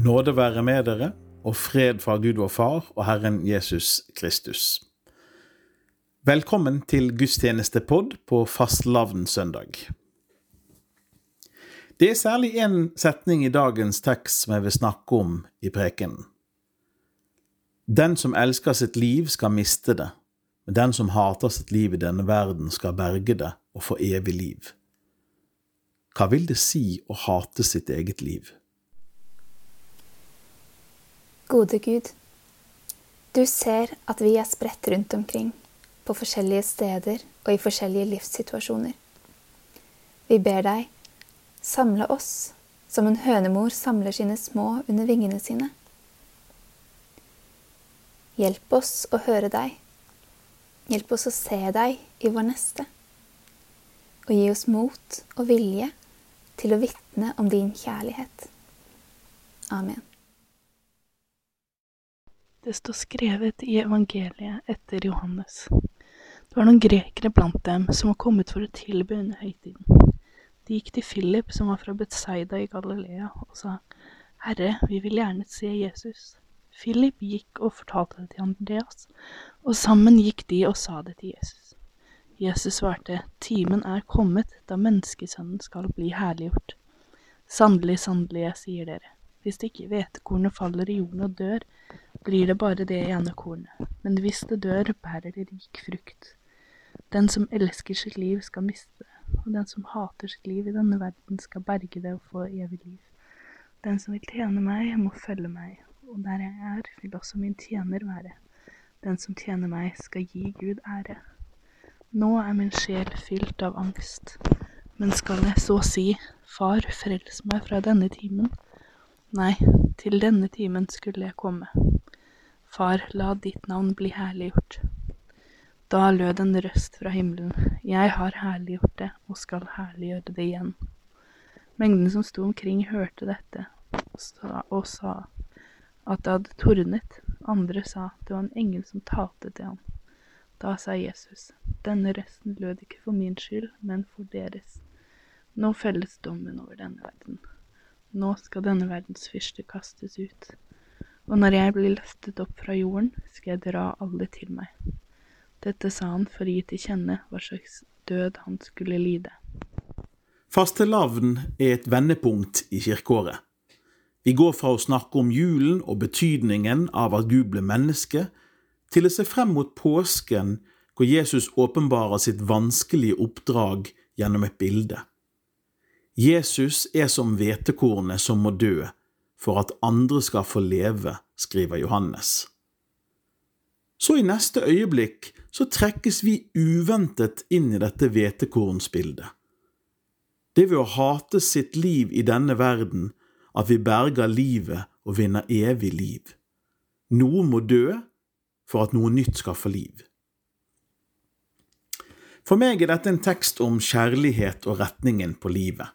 Nåde være med dere, og fred fra Gud vår Far og Herren Jesus Kristus. Velkommen til gudstjenestepod på fastelavnssøndag. Det er særlig én setning i dagens tekst som jeg vil snakke om i prekenen. Den som elsker sitt liv, skal miste det, men den som hater sitt liv i denne verden, skal berge det og få evig liv. Hva vil det si å hate sitt eget liv? Gode Gud, du ser at vi er spredt rundt omkring, på forskjellige steder og i forskjellige livssituasjoner. Vi ber deg, samle oss som en hønemor samler sine små under vingene sine. Hjelp oss å høre deg. Hjelp oss å se deg i vår neste. Og gi oss mot og vilje til å vitne om din kjærlighet. Amen. Det står skrevet i evangeliet etter Johannes. Det var noen grekere blant dem som var kommet for å tilbe under høytiden. De gikk til Philip, som var fra Betsaida i Galilea, og sa, Herre, vi vil gjerne se Jesus. Philip gikk og fortalte det til Andreas, og sammen gikk de og sa det til Jesus. Jesus svarte, Timen er kommet da menneskesønnen skal bli herliggjort. Sannelig, sannelig, jeg sier dere, hvis det ikke hvetekornet faller i jorden og dør, blir det bare det ene kornet, men hvis det dør, bærer det rik frukt. Den som elsker sitt liv, skal miste det, og den som hater sitt liv i denne verden, skal berge det og få evig liv. Den som vil tjene meg, må følge meg, og der jeg er, vil også min tjener være. Den som tjener meg, skal gi Gud ære. Nå er min sjel fylt av angst, men skal jeg så si, Far, frels meg fra denne timen? Nei, til denne timen skulle jeg komme. Far, la ditt navn bli herliggjort. Da lød en røst fra himmelen, Jeg har herliggjort det og skal herliggjøre det igjen. Mengden som sto omkring, hørte dette og sa, at det hadde tordnet. Andre sa det var en engel som talte til ham. Da sa Jesus, denne røsten lød ikke for min skyld, men for deres. Nå felles dommen over denne verden. Nå skal denne verdens fyrste kastes ut. Og når jeg blir løftet opp fra jorden, skal jeg dra alle til meg. Dette sa han for å gi til kjenne hva slags død han skulle lide. Fastelavn er et vendepunkt i kirkeåret. Vi går fra å snakke om julen og betydningen av at Gud ble menneske, til å se frem mot påsken, hvor Jesus åpenbarer sitt vanskelige oppdrag gjennom et bilde. Jesus er som hvetekornet som må dø for at andre skal få leve, skriver Johannes. Så i neste øyeblikk så trekkes vi uventet inn i dette hvetekornsbildet. Det ved å hate sitt liv i denne verden, at vi berger livet og vinner evig liv. Noe må dø for at noe nytt skal få liv. For meg er dette en tekst om kjærlighet og retningen på livet.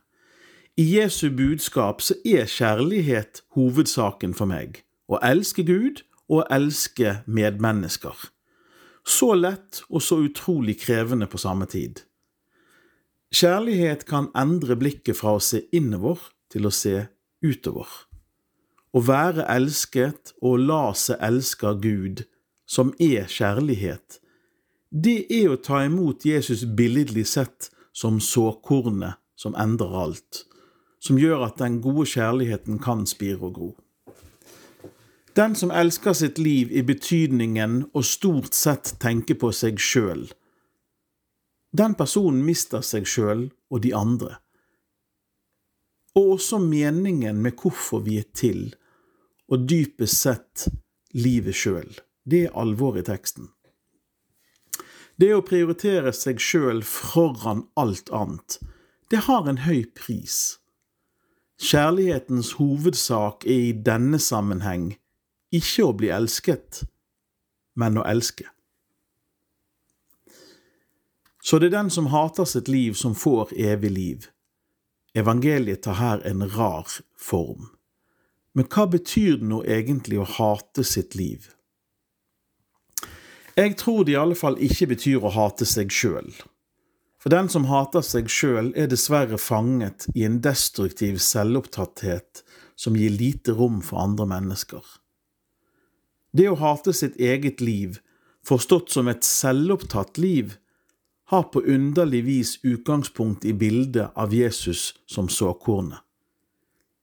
I Jesu budskap så er kjærlighet hovedsaken for meg. Å elske Gud og å elske medmennesker. Så lett og så utrolig krevende på samme tid. Kjærlighet kan endre blikket fra å se innover til å se utover. Å være elsket og la seg elske Gud, som er kjærlighet, det er å ta imot Jesus billedlig sett som såkornet som endrer alt, som gjør at den gode kjærligheten kan spire og gro. Den som elsker sitt liv i betydningen og stort sett tenker på seg sjøl, den personen mister seg sjøl og de andre og også meningen med hvorfor vi er til, og dypest sett livet sjøl. Det er alvoret i teksten. Det å prioritere seg sjøl foran alt annet, det har en høy pris. Kjærlighetens hovedsak er i denne sammenheng ikke å bli elsket, men å elske. Så det er den som hater sitt liv, som får evig liv. Evangeliet tar her en rar form. Men hva betyr det nå egentlig å hate sitt liv? Jeg tror det i alle fall ikke betyr å hate seg sjøl. For den som hater seg sjøl, er dessverre fanget i en destruktiv selvopptatthet som gir lite rom for andre mennesker. Det å hate sitt eget liv, forstått som et selvopptatt liv, har på underlig vis utgangspunkt i bildet av Jesus som såkornet.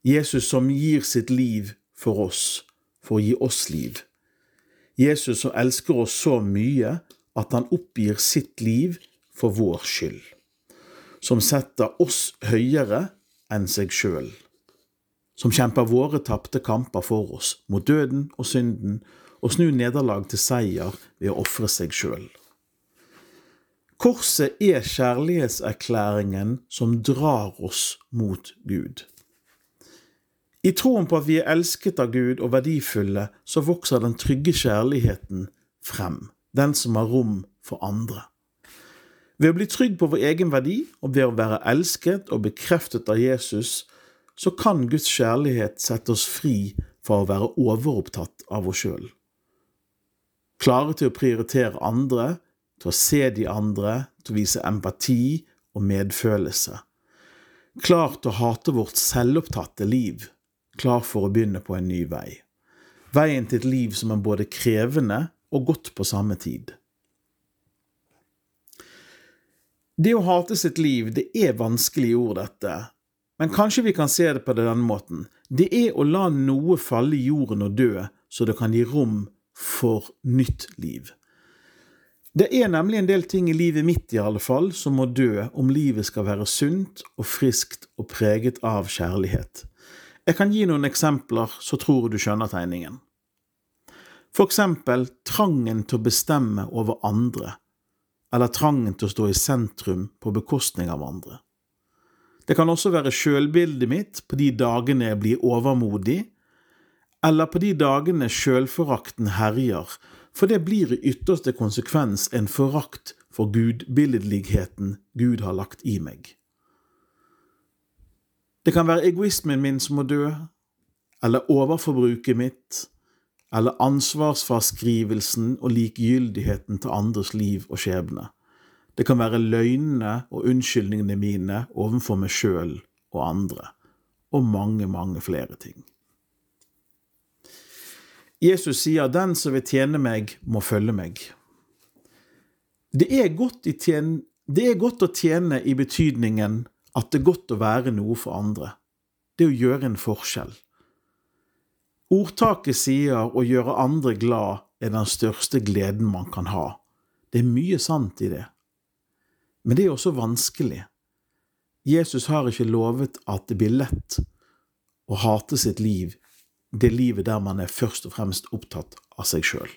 Jesus som gir sitt liv for oss, for å gi oss liv. Jesus som elsker oss så mye at han oppgir sitt liv for vår skyld, som setter oss høyere enn seg sjøl, som kjemper våre tapte kamper for oss, mot døden og synden, og snur nederlag til seier ved å ofre seg sjøl. Korset er kjærlighetserklæringen som drar oss mot Gud. I troen på at vi er elsket av Gud og verdifulle, så vokser den trygge kjærligheten frem, den som har rom for andre. Ved å bli trygg på vår egen verdi og ved å være elsket og bekreftet av Jesus, så kan Guds kjærlighet sette oss fri fra å være overopptatt av oss sjøl. Klare til å prioritere andre, til å se de andre, til å vise empati og medfølelse. Klar til å hate vårt selvopptatte liv klar for å begynne på en ny vei. Veien til et liv som er både krevende og godt på samme tid. Det å hate sitt liv, det er vanskelige ord, dette, men kanskje vi kan se det på denne måten. Det er å la noe falle i jorden og dø, så det kan gi rom for nytt liv. Det er nemlig en del ting i livet mitt i alle fall som må dø om livet skal være sunt og friskt og preget av kjærlighet. Jeg kan gi noen eksempler, så tror du skjønner tegningen. For eksempel trangen til å bestemme over andre, eller trangen til å stå i sentrum på bekostning av andre. Det kan også være sjølbildet mitt på de dagene jeg blir overmodig, eller på de dagene sjølforakten herjer, for det blir i ytterste konsekvens en forakt for gudbilledligheten Gud har lagt i meg. Det kan være egoismen min som må dø, eller overforbruket mitt, eller ansvarsfraskrivelsen og likegyldigheten til andres liv og skjebne. Det kan være løgnene og unnskyldningene mine overfor meg sjøl og andre, og mange, mange flere ting. Jesus sier 'den som vil tjene meg, må følge meg'. Det er tjene, det er godt å tjene i betydningen at det er godt å være noe for andre. Det å gjøre en forskjell. Ordtaket sier å gjøre andre glad er den største gleden man kan ha. Det er mye sant i det. Men det er også vanskelig. Jesus har ikke lovet at det blir lett å hate sitt liv, det livet der man er først og fremst opptatt av seg sjøl.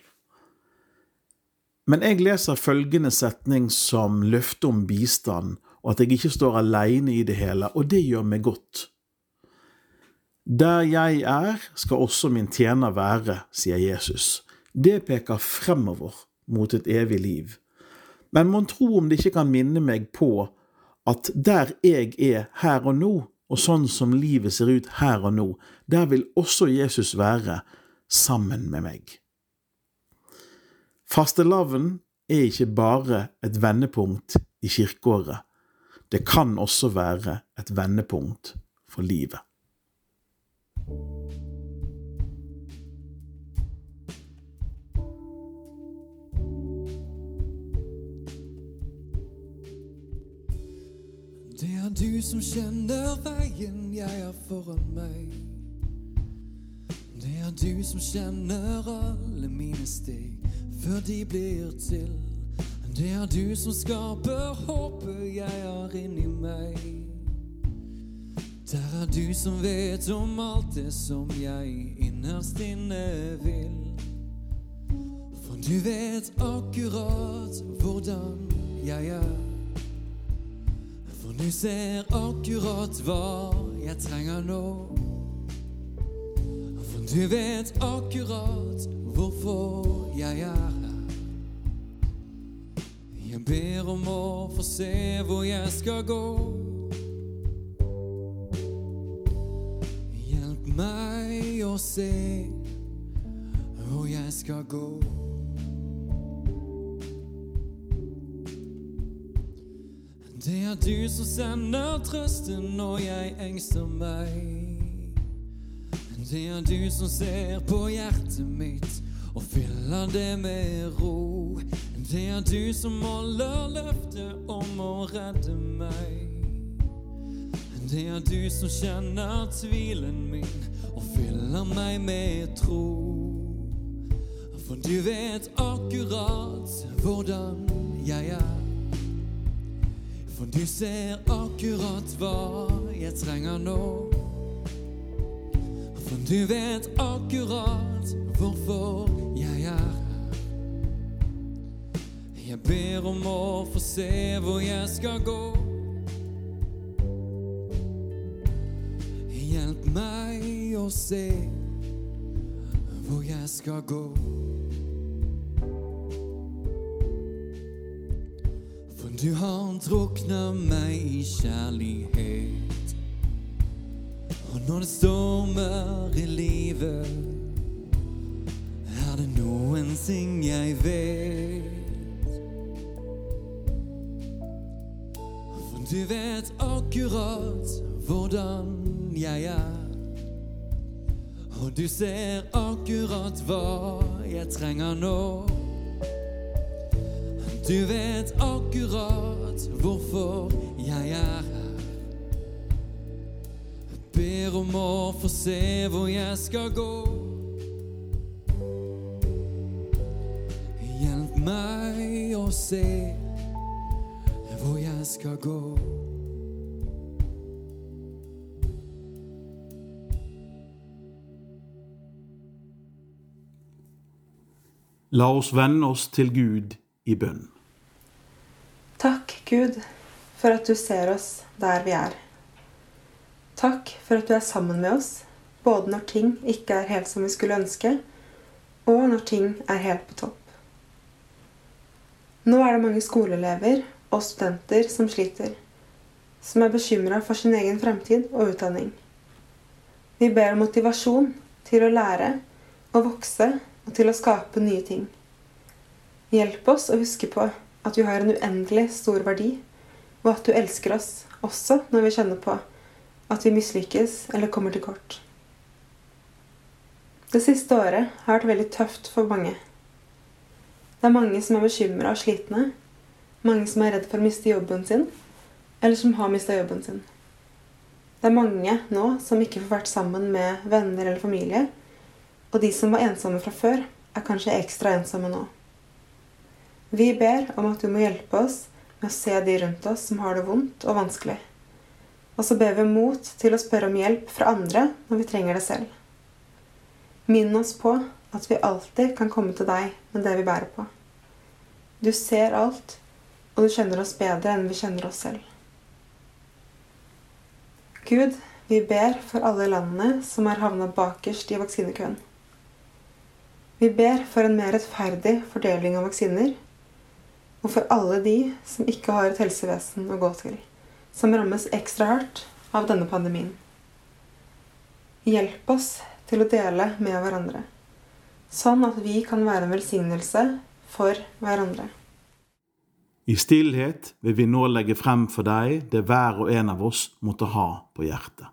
Men jeg leser følgende setning som løfte om bistand og at jeg ikke står aleine i det hele, og det gjør meg godt. Der jeg er, skal også min tjener være, sier Jesus. Det peker fremover mot et evig liv. Men mon tro om det ikke kan minne meg på at der jeg er her og nå, og sånn som livet ser ut her og nå, der vil også Jesus være sammen med meg. Fastelavn er ikke bare et vendepunkt i kirkeåret, det kan også være et vendepunkt for livet. Du som kjenner veien jeg har foran meg. Det er du som kjenner alle mine steg før de blir til det er du som skaper håpet jeg har inni meg. Der er du som vet om alt det som jeg innerst inne vil. For du vet akkurat hvordan jeg er. Du ser akkurat hva jeg trenger nå. For du vet akkurat hvorfor jeg er her. Jeg ber om å få se hvor jeg skal gå. Hjelp meg å se hvor jeg skal gå. Det er du som sender trøsten når jeg engster meg. Det er du som ser på hjertet mitt og fyller det med ro. Det er du som holder løftet om å redde meg. Det er du som kjenner tvilen min og fyller meg med tro. For du vet akkurat hvordan jeg er. For du ser akkurat hva jeg trenger nå. For du vet akkurat hvorfor jeg er her. Jeg ber om å få se hvor jeg skal gå. Hjelp meg å se hvor jeg skal gå. Du har drukna meg i kjærlighet. Og når det stormer i livet, er det noen ting jeg vet. For du vet akkurat hvordan jeg er. Og du ser akkurat hva jeg trenger nå. Du vet akkurat hvorfor jeg er her. Ber om å få se hvor jeg skal gå. Hjelp meg å se hvor jeg skal gå. La oss vende oss til Gud i bønn. Gud, for at du ser oss der vi er. Takk for at du er sammen med oss, både når ting ikke er helt som vi skulle ønske, og når ting er helt på topp. Nå er det mange skoleelever og studenter som sliter, som er bekymra for sin egen fremtid og utdanning. Vi ber om motivasjon til å lære og vokse og til å skape nye ting. Hjelp oss å huske på at vi har en uendelig stor verdi, og at du elsker oss også når vi kjenner på at vi mislykkes eller kommer til kort. Det siste året har vært veldig tøft for mange. Det er mange som er bekymra og slitne, mange som er redd for å miste jobben sin, eller som har mista jobben sin. Det er mange nå som ikke får vært sammen med venner eller familie, og de som var ensomme fra før, er kanskje ekstra ensomme nå. Vi ber om at du må hjelpe oss med å se de rundt oss som har det vondt og vanskelig. Og så ber vi om mot til å spørre om hjelp fra andre når vi trenger det selv. Minn oss på at vi alltid kan komme til deg med det vi bærer på. Du ser alt, og du kjenner oss bedre enn vi kjenner oss selv. Gud, vi ber for alle landene som har havna bakerst i vaksinekøen. Vi ber for en mer rettferdig fordeling av vaksiner, og for alle de som ikke har et helsevesen å gå til, som rammes ekstra hardt av denne pandemien. Hjelp oss til å dele med hverandre, sånn at vi kan være en velsignelse for hverandre. I stillhet vil vi nå legge frem for deg det hver og en av oss måtte ha på hjertet.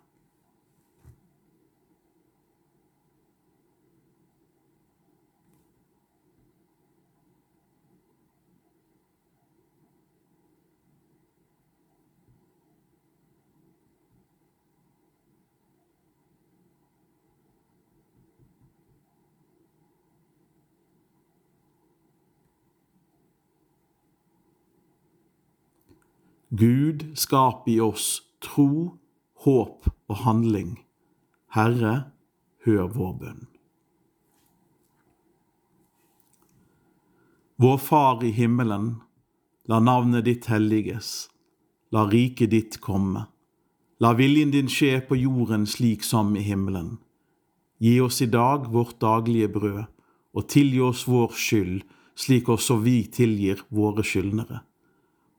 Gud skap i oss tro, håp og handling. Herre, hør vår bønn. Vår Far i himmelen, la navnet ditt helliges. La riket ditt komme. La viljen din skje på jorden slik som i himmelen. Gi oss i dag vårt daglige brød, og tilgi oss vår skyld, slik også vi tilgir våre skyldnere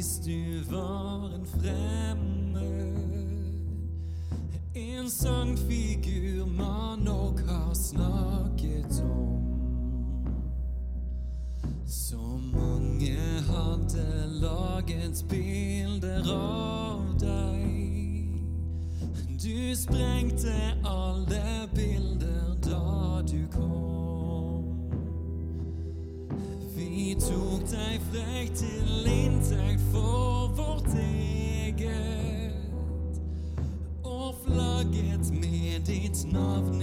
hvis du var en fremmed. En sangfigur man nok har snakket om. Så mange hadde laget bilder av deg. Du sprengte alle bilder da du kom. Vi tok deg frekt til znowu.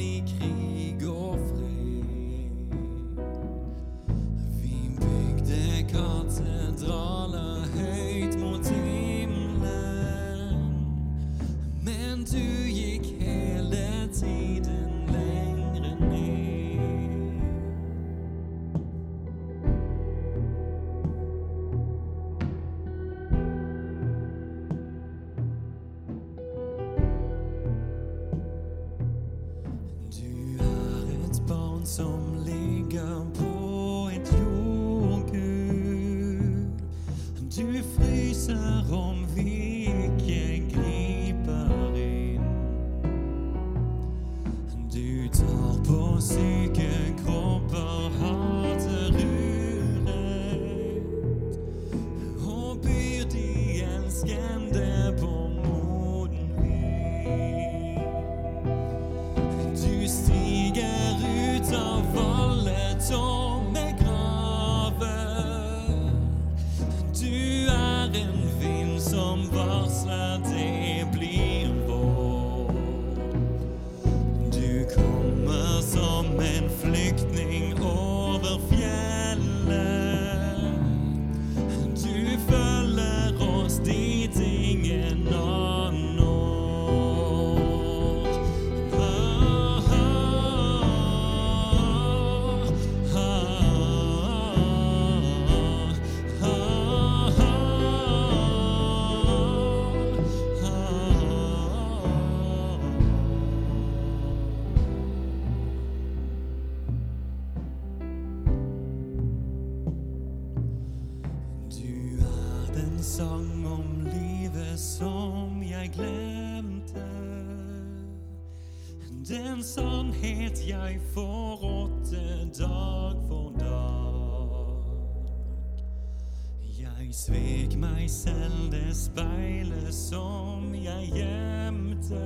svek meg selv det speilet som jeg gjemte.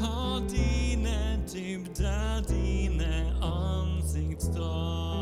Har dine dybder, dine ansiktsdrag.